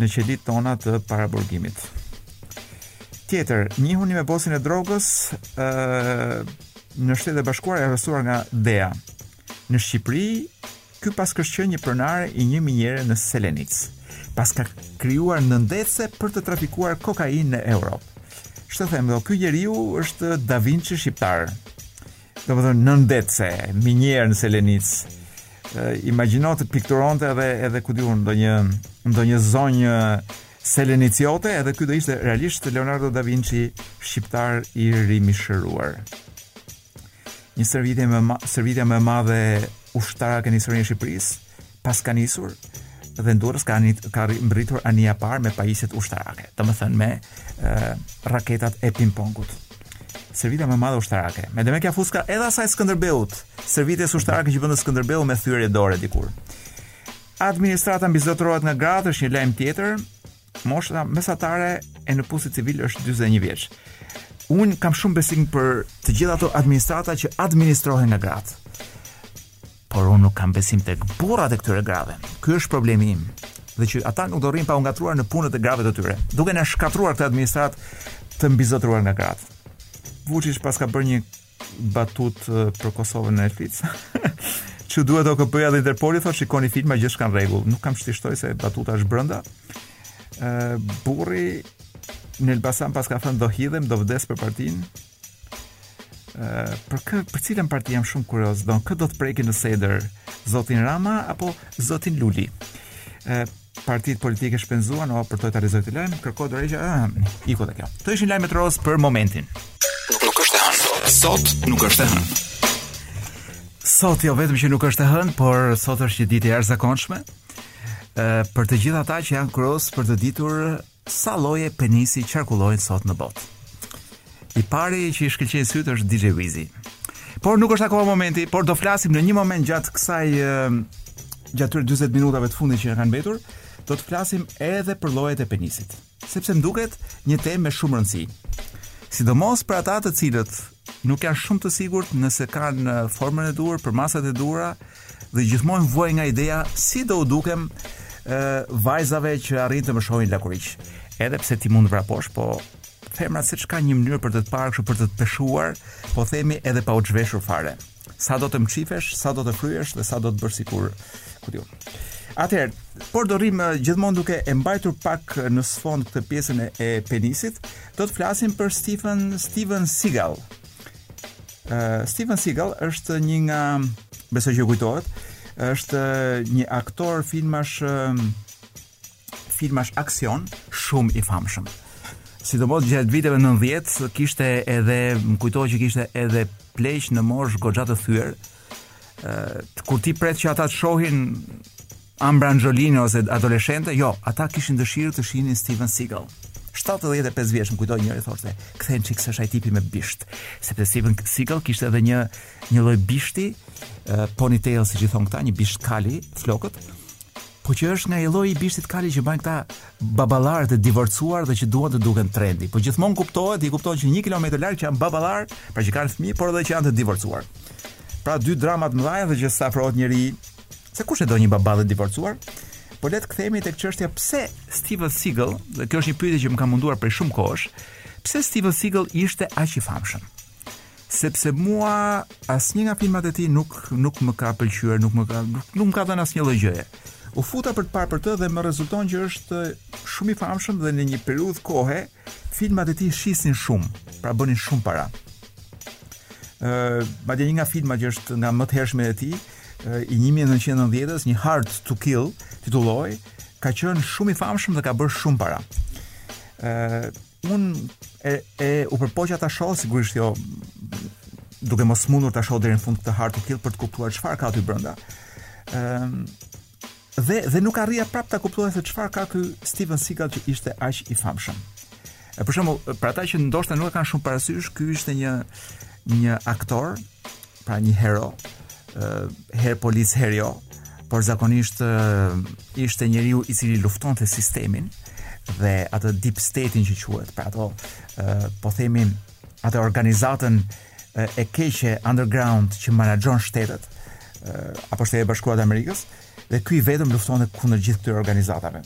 në qelitë tona të paraburgimit. Tjetër, njihuni me bosin e drogës ë në Shtetet e Bashkuara i arrestuar nga DEA. Në Shqipëri Ky paskësh qenë një pronar i një miniere në Selenicë, paska krijuar nëndetëse për të trafikuar kokainë në Europë. Ç'të them, do ky njeriu është Da Vinci shqiptar. Domethënë nëndetëse, minierë në Selenicë. Imagjino të pikturonte edhe edhe ku di unë ndonjë ndonjë zonjë selenicote, edhe ky do ishte realisht Leonardo da Vinci, shqiptar i rimishëruar. Një stërvitje më, stërvitja më e madhe ushtarake në historinë e Shqipërisë paska nisur dhe në Durrës ka ani, ka mbërritur anija e parë me pajisjet ushtarake, domethënë me e, raketat e pingpongut. Stërvitja më e madhe ushtarake. Me demek ia futka edhe asaj Skënderbeut, stërvitjes ushtarake që bënte Skënderbeu me thyerje dore dikur. Administrata mbizotërohet nga gratë është një lajm tjetër, Mosha mesatare e nëpunësit civil është 41 vjeç. Unë kam shumë besim për të gjitha ato administrata që administrohen nga gratë. Por unë nuk kam besim tek burrat e këtyre grave. Ky është problemi im. Dhe që ata nuk do rrinë pa u ngatërruar në punët e grave të tyre, duke na shkatërruar këtë administratë të mbizotëruar nga gratë. Vuçiç paska bërë një batutë për Kosovën në Netflix. Ç'u duhet OKB-ja dhe Interpoli thotë shikoni filma gjithçka në rregull. Nuk kam ç'ti shtoj se batuta është brenda. Ë burri në Elbasan paska thënë do hidhem, do vdes për partinë. Ë për kë, për cilën parti jam shumë kurioz, don kë do të prekin në sedër, zotin Rama apo zotin Luli? Ë Partitë politike shpenzuan, o, përtoj ta lexoj këtë lajm, kërkon dorëheqje, ëh, iku edhe kjo. Këto ishin lajmet rozë për momentin. Nuk është e hënë. Sot nuk është e hënë. Sot jo vetëm që nuk është e hënë, por sot është një ditë e jashtëzakonshme. Ë për të gjithë ata që janë kuriozë për të ditur Sa lloje penisi qarkullojnë sot në botë? I pari që i shkëlqejnë sytë është DJ Wizi. Por nuk është akoma momenti, por do flasim në një moment gjatë kësaj gjatë këtyre 40 minutave të fundit që na kanë mbetur, do të flasim edhe për llojet e penisit, sepse më duket një temë me shumë rëndësi. Sidomos për ata të cilët nuk janë shumë të sigurt nëse kanë formën e duhur për masat e duhura, Dhe gjithmonë vuajnë nga ideja si do u dukem e, vajzave që arrijnë të më shohin lakuriq. Edhe pse ti mund të vraposh, po femrat seç kanë një mënyrë për të të parë kështu për të të peshuar, po themi edhe pa u zhveshur fare. Sado të mçifesh, sado të fryhesh dhe sado të bësh sikur, ku di unë. Atëherë, por do rrim gjithmonë duke e mbajtur pak në sfond këtë pjesën e penisit, do të flasim për Steven Steven Seagal. Uh, Steven Seagal është një nga besoj që u kujtohet, është një aktor filmash filmash aksion shumë i famshëm. Sidomos gjatë viteve 90 kishte edhe më kujtohet që kishte edhe pleq në moshë goxha të thyer, kur ti pret që ata të shohin Ambra Angiolini ose adoleshente, jo, ata kishin dëshirë të shihnin Steven Seagal. 75 vjeç, më kujtohet njëri thoshte, kthejeni çik se është ai tipi me bisht, sepse Steven Seagal kishte edhe një një lloj bishti, uh, ponytail siç i thonë këta, një bisht kali, flokët, Po që është nga ai lloji i bishtit kali që bajnë këta baballarët e divorcuar dhe që duan të duken trendi. Po gjithmonë kuptohet, i kupton që 1 kilometër larg që janë baballarë, pra që kanë fëmijë, por edhe që janë të divorcuar. Pra dy drama të mëdhaja dhe që s'afrohet njeri, se kush e do një baba të divorcuar, po le të kthehemi te kjo çështja pse Steven Seagal, dhe kjo është një pyetje që më ka munduar prej shumë kohësh, pse Steven Seagal ishte aq i famshëm. sepse mua asnjë nga filmat e tij nuk nuk më ka pëlqyer, nuk më ka nuk, nuk më ka dhënë asnjë lloj gjëje. U futa për të parë për të dhe më rezulton që është shumë i famshëm dhe në një periudhë kohe filmat e tij shisnin shumë, pra bënin shumë para. Ë, uh, madje një nga filmat që është nga më të hershmit e tij, uh, i 1990-s, një Hard to Kill, titullohej, ka qenë shumë i famshëm dhe ka bërë shumë para. Ë, uh, Unë e, e u përpoqa ta shoh sigurisht jo duke mos mundur ta shoh deri në fund këtë Hard to Kill për të kuptuar çfarë ka aty brenda. Ëm dhe dhe nuk arrija prap ta kuptoja se çfarë ka ky Steven Seagal që ishte aq i famshëm. E për shembull, për ata që ndoshta nuk e kanë shumë parasysh, ky ishte një një aktor pra një hero, herë polic herë jo, por zakonisht ishte njeriu i cili luftonte sistemin dhe atë deep state-in që quhet, pra ato po themi atë organizatën e keqe underground që menaxhon shtetet apo Shtetet e Bashkuara të Amerikës, Dhe ky i vetëm luftonte kundër gjithë këtyre organizatave.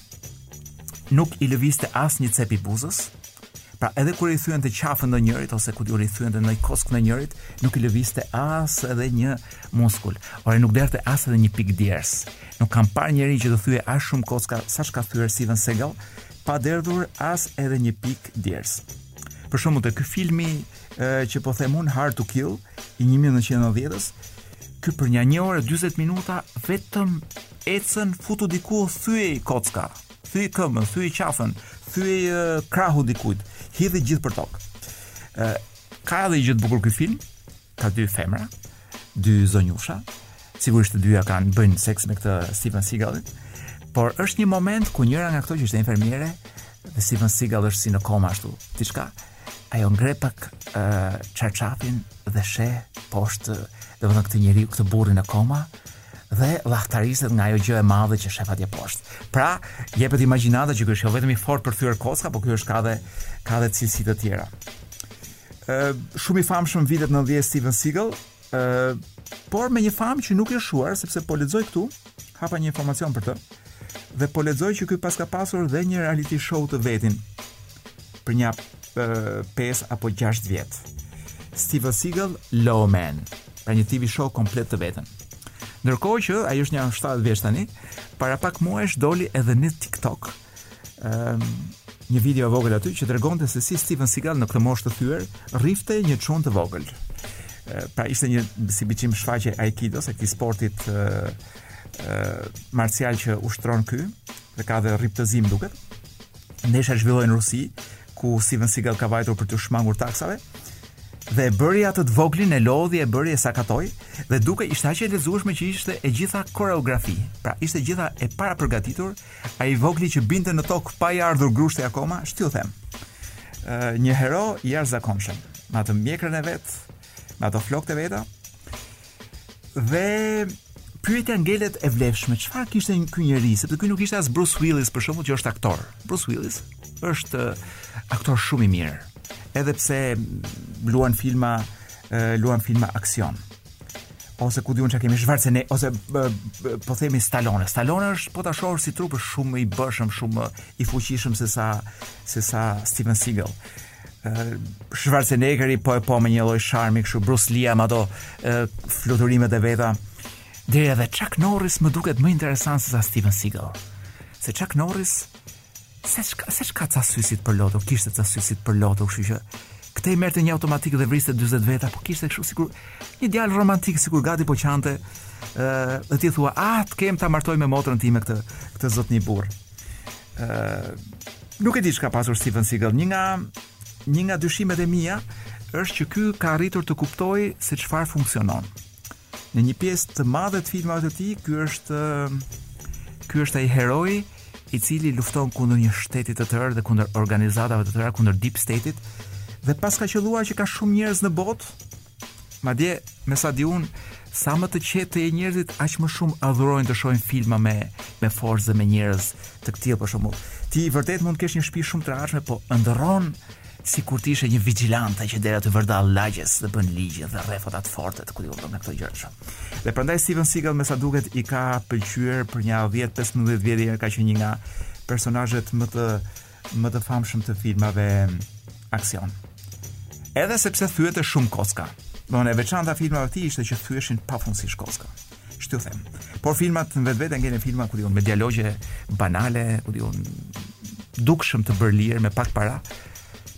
Nuk i lëvizte asnjë cep i buzës. Pra edhe kur i thyente qafën ndonjërit ose kur i thyente ndonjë kockë ndonjërit, nuk i lëvizte as edhe një muskul. Pra nuk derdhte as edhe një pikë djersë. Nuk kam parë njeri që të thyejë aq shumë kocka sa ç'ka thyer Steven Seagal, pa derdhur as edhe një pikë djersë. Për shembull te ky filmi e, që po them unë Hard to Kill i 1990-ës, Ky për një një orë 40 minuta vetëm ecën futet diku thyen kocka, thyen këmbën, thyen qafën, thyen krahun dikujt, i hedh të gjithë për tokë. Ë ka edhe gjë të bukur ky film, ka dy femra, dy zonjusha, sigurisht të dyja kanë bëjnë seks me këtë Steven Seagalin, por është një moment ku njëra nga këto që është infermiere dhe Steven Seagal është si në koma ashtu, diçka, Ajo ngre pak çarçafin dhe sheh poshtë, domethënë këtë njeriun, këtë burrin në koma, dhe llahtariset nga ajo gjë e madhe që shef atje poshtë. Pra, jepet imagjinata që ky është jo vetëm i fortë për të thyer kocka, por ky është ka dhe ka dhe cilësi të tjera. Ë shumë i famshëm vitet 90 Steven Seagal, Ë, por me një famë që nuk është shuar sepse po lexoj këtu, hapa një informacion për të. Dhe po lexoj që ky paska pasur dhe një reality show të vetin për nja 5 apo 6 vjet. Steven Seagal Lawman, pra një TV show komplet të vetin. Ndërkohë që ai është nja 70 vjeç tani, para pak muajsh doli edhe në TikTok um, një video e vogël aty që tregonte se si Steven Seagal në këtë moshë të thyer rrihte një çun të vogël. Pra ishte një si biçim shfaqje aikido, se këtij sportit e, e, marcial që ushtron ky dhe ka dhe rrip të zi më duket. Ndeshja zhvillohej në Rusi, ku Steven Seagal ka vajtur për të shmangur taksave dhe e bëri atë të voglin e lodhi e bëri e sakatoi dhe dukej ishte aq e lexueshme që ishte e gjitha koreografi. Pra ishte e gjitha e parapërgatitur Ai i vogli që binte në tokë pa i ardhur grushti akoma, ç'tju them. Ë një hero i jashtëzakonshëm, me atë mjekrën e vet, me ato flokët e veta. Dhe pyetja ngelet e vlefshme, çfarë kishte ky njeri, sepse ky nuk ishte as Bruce Willis për shembull që është aktor. Bruce Willis është aktor shumë i mirë, edhe pse luan filma, luan filma aksion. Ose ku di unë çka kemi Schwarzene ose bë, bë, po themi Stallone. Stallone është po ta shohësh si trup është shumë i bëshëm, shumë i fuqishëm se sa se sa Steven Seagal. Schwarzeneggeri po e po me një lloj sharmi kështu Bruce Lee me ato fluturimet e veta. Deri edhe Chuck Norris më duket më interesant se sa Steven Seagal. Se Chuck Norris Se ç'ka se ç'ka ca sy si të përlotur, kishte ca sy si të përlotur, kështu që vërtet merrte një automatik dhe vriste 40 veta, po kishte kështu sikur një djalë romantik sikur gati po qante ë dhe ti thua, "Ah, të kem ta martoj me motrën time këtë këtë zotni burr." ë Nuk e di ç'ka pasur Steven Seagal, një nga një nga dyshimet e mia është që ky ka arritur të kuptojë se çfarë funksionon. Në një pjesë të madhe të filmave të tij, ky është ky është ai heroi i cili lufton kundër një shteti të tërë dhe kundër organizatave të tëra, kundër deep state-it dhe paska qëlluar që ka shumë njerëz në botë, madje me sa di unë, sa më të qetë të jenë njerëzit, aq më shumë adhurojnë të shohin filma me me forcë dhe me njerëz të këtillë për shembull. Ti vërtet mund të kesh një shtëpi shumë të rehatshme, po ëndërron Sikur të ishe një vixhilante që del aty vërdall lagjes dhe bën ligjin dhe rreh ata të fortët ku di unë me këto gjëra kështu. Dhe prandaj Steven Seagal me sa duket i ka pëlqyer për nja 10-15 vjet dhe ka qenë një nga personazhet më të më të famshëm të filmave aksion. Edhe sepse thyente shumë kocka. Domethënë e veçanta e filmave të tij ishte që thyheshin pafundësisht kocka. Ç't'ju them. Por filmat në vetvete ngelen filma ku di unë me dialogje banale, ku di unë dukshëm të bërë lirë me pak para.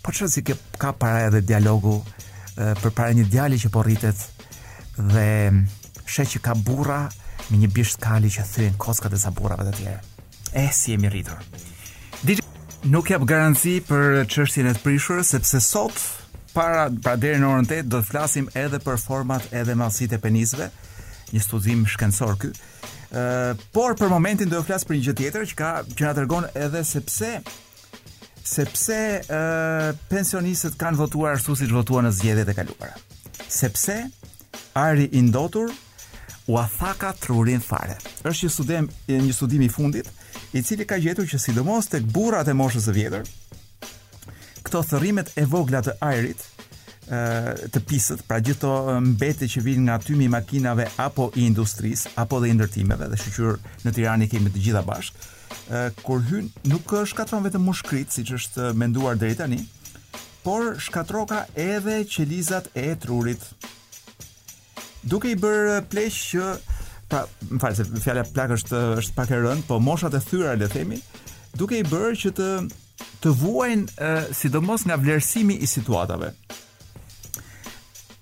Po çfarë rëndësie ka para edhe dialogu përpara një djali që po rritet dhe sheh që ka burra me një bisht kali që thyen kockat e sa burrave të tjerë. Eh, si jemi rritur. Dhe nuk jap garanci për çështjen e të prishurit sepse sot para pra deri në orën 8 do të flasim edhe për format edhe madhësitë e penisëve. Një studim shkencor ky. Ë, uh, por për momentin do t'ju flas për një gjë tjetër që ka që na tregon edhe sepse sepse ë uh, pensionistët kanë votuar ashtu siç votuan në zgjedhjet e kaluara. Sepse ajri i ndotur Ua thaka trurin fare. Është një studim, një studim i fundit, i cili ka gjetur që sidomos tek burrat e moshës së vjetër, këto thërrimet e vogla të ajrit, të pisët, pra gjithë ato mbetje që vijnë nga tymi i makinave apo i industrisë, apo dhe i ndërtimeve, dhe shqyqyr në Tiranë i kemi të gjitha bashkë, kur hyn nuk shkatërron vetëm mushkëritë, siç është menduar deri tani, por shkatërroka edhe qelizat e trurit. Duke i bërë pleqtë pra, më fal se fjala plak është është pak e rëndë, po moshat e thyra le të themi, duke i bërë që të të vuajnë sidomos nga vlerësimi i situatave.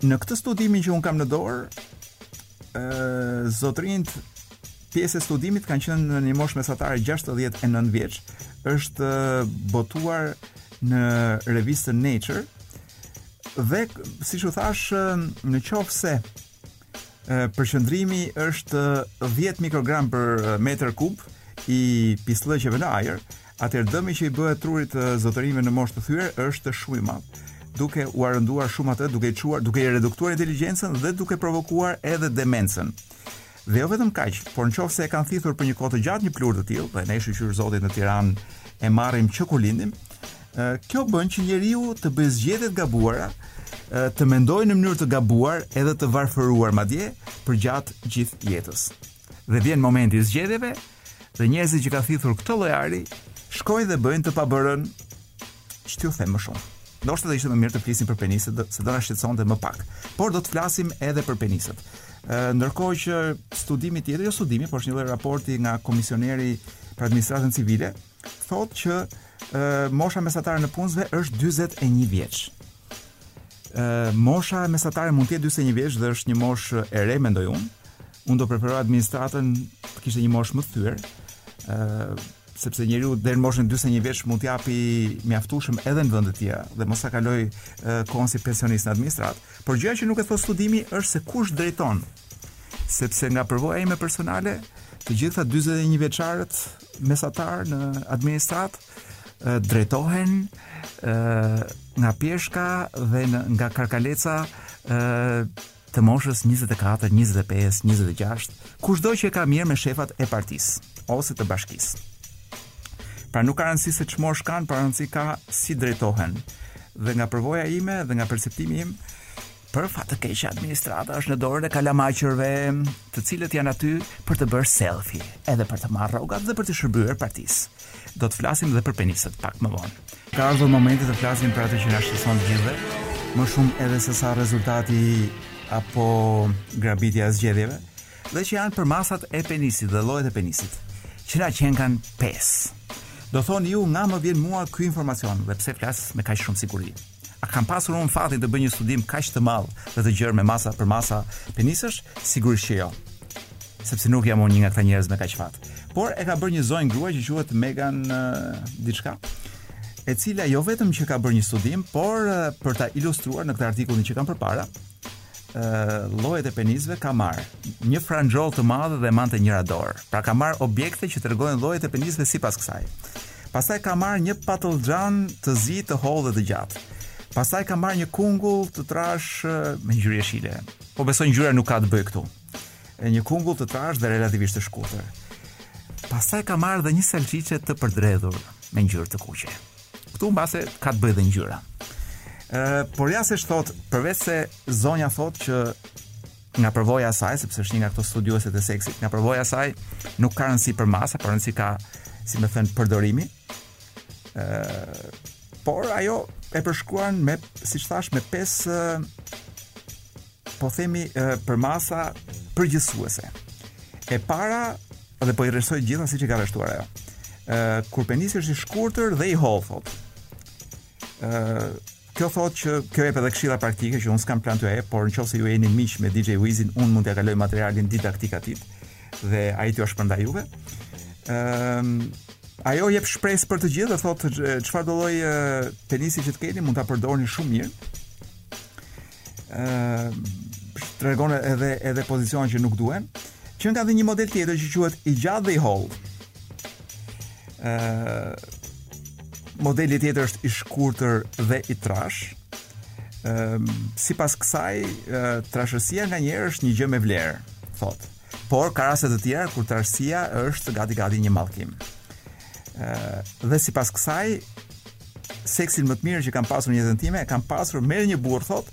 Në këtë studimin që unë kam në dorë, ë zotërinjtë pjesë e studimit kanë qenë në një moshë mesatare 69 vjeç, është botuar në revistën Nature Dhe siç u thashë, në qoftë se përqendrimi është 10 mikrogram për metër kub i pisllëqeve në ajër, atëherë dëmi që i bëhet trurit zotërinjve në moshë të thyer është shumë i madh duke ua rënduar shumë atë, duke i çuar, duke i reduktuar inteligjencën dhe duke provokuar edhe demencën. Dhe jo vetëm kaq, por në qoftë se e kanë thithur për një kohë të gjatë një pluhur të tillë dhe ne shyqyr Zotit në Tiranë e marrim që kur lindim, kjo bën që njeriu të bëjë zgjedhje të gabuara, të mendojë në mënyrë të gabuar edhe të varfëruar madje përgjatë gjithë jetës. Dhe vjen momenti i zgjedhjeve, Dhe njerëzit që kanë thithur këtë lloj ajri, shkojnë dhe bëjnë të pabërën. Ç't'ju them më shumë? Ndoshta do ishte më mirë të flisim për penisët, se do na shqetësonte më pak. Por do të flasim edhe për penisët. Ndërkohë që studimi tjetër, jo studimi, por është një lloj raporti nga komisioneri për administratën civile, thotë që e, mosha mesatare nëpunësve është 41 vjeç. E, mosha mesatare mund të jetë 41 vjeç dhe është një moshë e re mendoj unë. Unë do preferoja administratën të kishte një moshë më të thyer. Ë sepse njeriu deri në moshën 41 vjeç mund të japi mjaftueshëm edhe në vende të tjera dhe mos ta kalojë kohën si pensionist në administratë. Por gjëja që nuk e thotë studimi është se kush drejton. Sepse nga përvoja ime personale, të gjitha 41 vjeçarët mesatarë në administratë drejtohen nga pjeshka dhe nga karkaleca të moshës 24, 25, 26, kushdo që e ka mirë me shefat e partisë ose të bashkisë. Pra nuk ka rëndësi se ç'moshë kanë, po rëndësi ka si drejtohen. Dhe nga përvoja ime dhe nga perceptimi im, Për fat të keq, administrata është në dorën e kalamajve, të cilët janë aty për të bërë selfie, edhe për të marrë rrogat dhe për të shërbyer partisë. Do të flasim edhe për peniset pak më vonë. Ka ardhur momenti të flasim për atë që na shqetëson të gjithëve, më shumë edhe se sa rezultati apo grabitja e zgjedhjeve, dhe që janë përmasat e penisit dhe llojet e penisit, që na qenkan pesë. Do thoni ju nga më vjen mua ky informacion dhe pse flas me kaq shumë siguri. A kam pasur unë fatin të bëj një studim kaq të madh dhe të gjerë me masa, përmasa penisësh? Sigurisht që jo. Sepse nuk jam unë një nga këta njerëz me kaq fat. Por e ka bërë një zonjë grua që quhet Megan uh, diçka e cila jo vetëm që ka bërë një studim, por uh, për ta ilustruar në këtë artikullin që kam përpara, llojet e penisëve ka marrë një franxhollë të madh dhe e mban te njëra dorë. Pra ka marrë objekte që tregojnë llojet e penisëve sipas kësaj. Pastaj ka marrë një patëllxhan të zi të hollë dhe të gjatë. Pastaj ka marrë një kungull të trashë me ngjyrë jeshile. Po besoj ngjyra nuk ka të bëjë këtu. Një kungull të trashë dhe relativisht të shkurtër. Pastaj ka marrë dhe një salçiçe të përdredhur me ngjyrë të kuqe. Këtu mbase ka të bëjë dhe ngjyra. Ë, por ja se thotë, përveç se zonja thotë që nga përvoja e saj, sepse është një nga këto studiueset e seksit, nga përvoja e saj nuk ka rëndësi përmasa, por rëndësi ka, si me thënë, përdorimi. ë Por ajo e përshkruan me, siç thashë, me pesë po themi përmasa përgjithësuese. E para dhe po i rreshtoj gjitha siç i ka rreshtuar ajo. ë Kur penisi është i shkurtër dhe i hollë, thotë. Kjo thotë që kjo jep edhe këshilla praktike që unë s'kam plan t'i jap, por në qoftë se ju jeni miq me DJ Wizin, unë mund t'ia kaloj materialin didaktik atij dhe ai t'jua shpërndajë juve. Ëm uh, ajo jep shpresë për të gjithë dhe thotë çfarëdo lloj penisi që të keni mund ta përdorni shumë mirë. ë tregon edhe edhe pozicionin që nuk duhen. Qenka dhe një model tjetër që quhet i gjatë dhe i hollë. ë modeli tjetër është i shkurtër dhe i trash. ë sipas kësaj, trashësia nganjëherë është një gjë me vlerë, thotë. Por ka raste të tjera kur trashësia është gati gati një mallkim. Ë dhe sipas kësaj seksin më të mirë që kam pasur në jetën time, kam pasur me një burrë thot,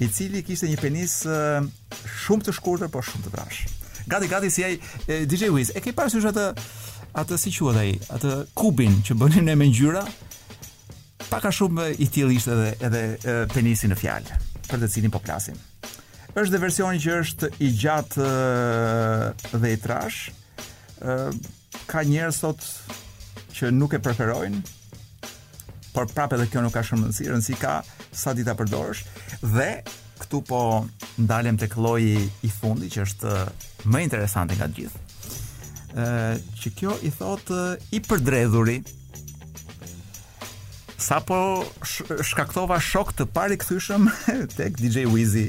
i cili kishte një penis shumë të shkurtër por shumë të trashë. Gati gati si ai DJ Wiz, e ke parë atë atë si quhet ai, atë kubin që bënim ne me ngjyra, pak a shumë i tillë ishte edhe edhe penisi në fjalë, për të cilin po flasim. Është dhe versioni që është i gjatë dhe i trash. Ka njerëz thot që nuk e preferojnë, por prapë edhe kjo nuk ka shumë rëndësi, rëndësi ka sa di ta përdorësh dhe këtu po ndalem tek lloji i fundi që është më interesante nga të gjithë. Ë që kjo i thotë i përdredhuri. Sapo sh shkaktova shok të pari kthyeshëm tek DJ Wizi,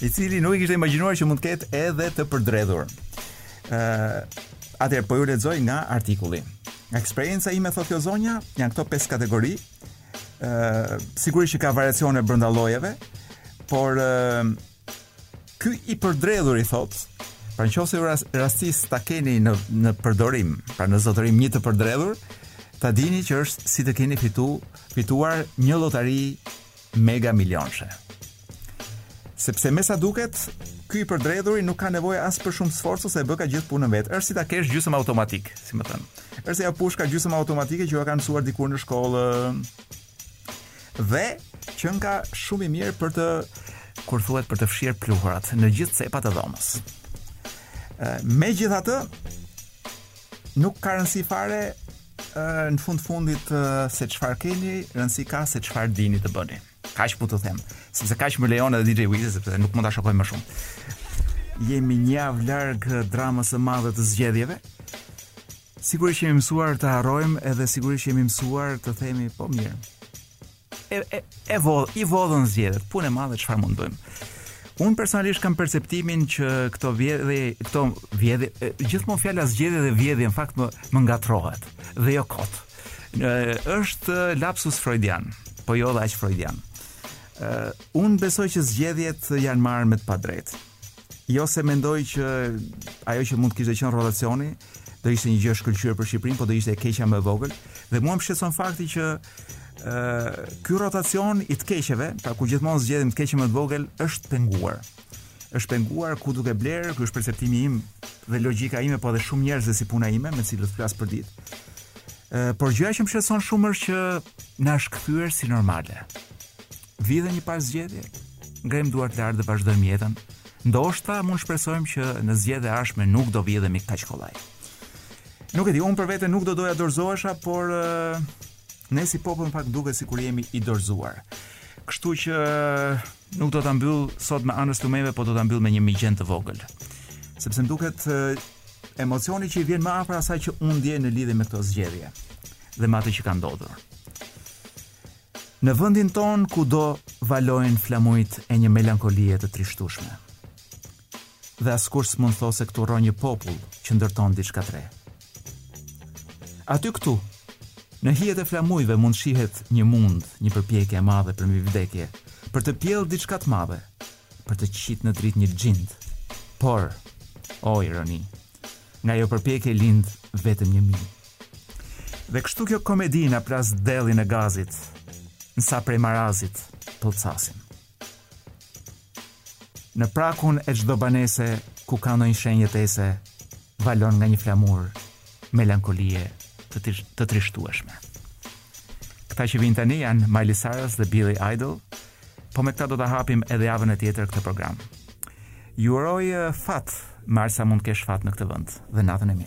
i cili nuk e kishte imagjinuar që mund të ketë edhe të përdredhur. Uh, Atër, po ju lexoj nga artikulli. Nga eksperienca ime, thot kjo zonja, janë këto 5 kategori, uh, sigurisht që ka variacione brënda llojeve, por uh, Ky i përdredhuri thot, pra në qoftë se ju rastis ta keni në në përdorim, pra në zotërim një të përdredhur, ta dini që është si të keni fitu, fituar një lotari mega milionshe. Sepse me sa duket, ky i përdredhuri nuk ka nevojë as për shumë sforcë se e bëka gjithë punën vetë. Është si ta kesh gjysmë automatik, si me thënë. Është ajo pushka gjysmë automatike që ju ka mësuar dikur në shkollë, Dhe qënka shumë i mirë për të si thuhet për të fshirë pluhurat në gjithë cepat e dhomës. Megjithatë, nuk ka rëndësi fare në fund fundit se çfarë keni, rëndësi ka se çfarë dini të bëni. Kaq mund të them, sepse kaq më lejon edhe DJ Wiz, sepse nuk mund ta shokoj më shumë. Jemi një javë larg dramës së madhe të zgjedhjeve, Sigurisht jemi mësuar të harrojmë edhe sigurisht që jemi mësuar të themi po mirë. E e e vodh, i vodhën zgjedhjet, punë e madhe çfarë mund të bëjmë. Unë personalisht kam perceptimin që këto vjedhje, këto vjedhje, gjithmonë fjala zgjedhje dhe vjedhje në fakt më, më ngatërrohet dhe jo kot. Është lapsus frojdian, po jo dhe aq frojdian. Uh, unë besoj që zgjedhjet janë marrë me të padrejtë. Jo se mendoj që ajo që mund të kishte qenë rrotacioni, do ishte një gjë e shkëlqyer për Shqipërinë, por do ishte e keqja më e vogël. Dhe mua më shqetëson fakti që ë ky rotacion i të keqeve, pra ku gjithmonë zgjedhim të keqen më të vogël, është penguar. Është penguar ku duke blerë, ky është perceptimi im dhe logjika ime, po edhe shumë njerëzve si puna ime me cilët flas për ditë. Ë por gjëja që më shqetëson shumë është që na është kthyer si normale. Vjen dhe një paszgjedhje, ngremë duart lart dhe vazhdojmë jetën. Ndoshta mund shpresojmë që në zgjedhjet e ardhshme nuk do vidhemi kaq kollaj. Nuk e di, unë për vete nuk do doja dorëzohesha, por uh, ne si popull në fakt duket sikur jemi dorëzuar. Kështu që nuk do ta mbyll sot me analizat e mia, po do ta mbyll me një Migjen të vogël. Sepse më duket emocioni që i vjen më afër asaj që unë ndjej në lidhje me këto zgjedhje dhe me atë që ka ndodhur. Në vendin tonë kudo valojnë flamujt e një melankolie të trishtueshme. Dhe askush s'mund të thotë se këtu rron një popull që ndërton diçka të re. Aty këtu, në hijet e flamujve mund shihet një mund, një përpjekje e madhe për mbivdekje, për të pjellë diçka të madhe, për të qitë në dritë një xhind. Por, o ironi, nga ajo përpjekje lind vetëm një mi. Dhe kështu kjo komedi na plas dellin e gazit, nsa prej marazit pëllcasim. Në prakun e çdo banese ku ka ndonjë shenjë jetese, valon nga një flamur melankolie të, të trishtueshme. Këta që vijnë tani janë Miley Cyrus dhe Billy Idol, po me këta do ta hapim edhe javën tjetër këtë program. Ju uroj eh, fat, aq sa mund të kesh fat në këtë vend dhe natën e mirë.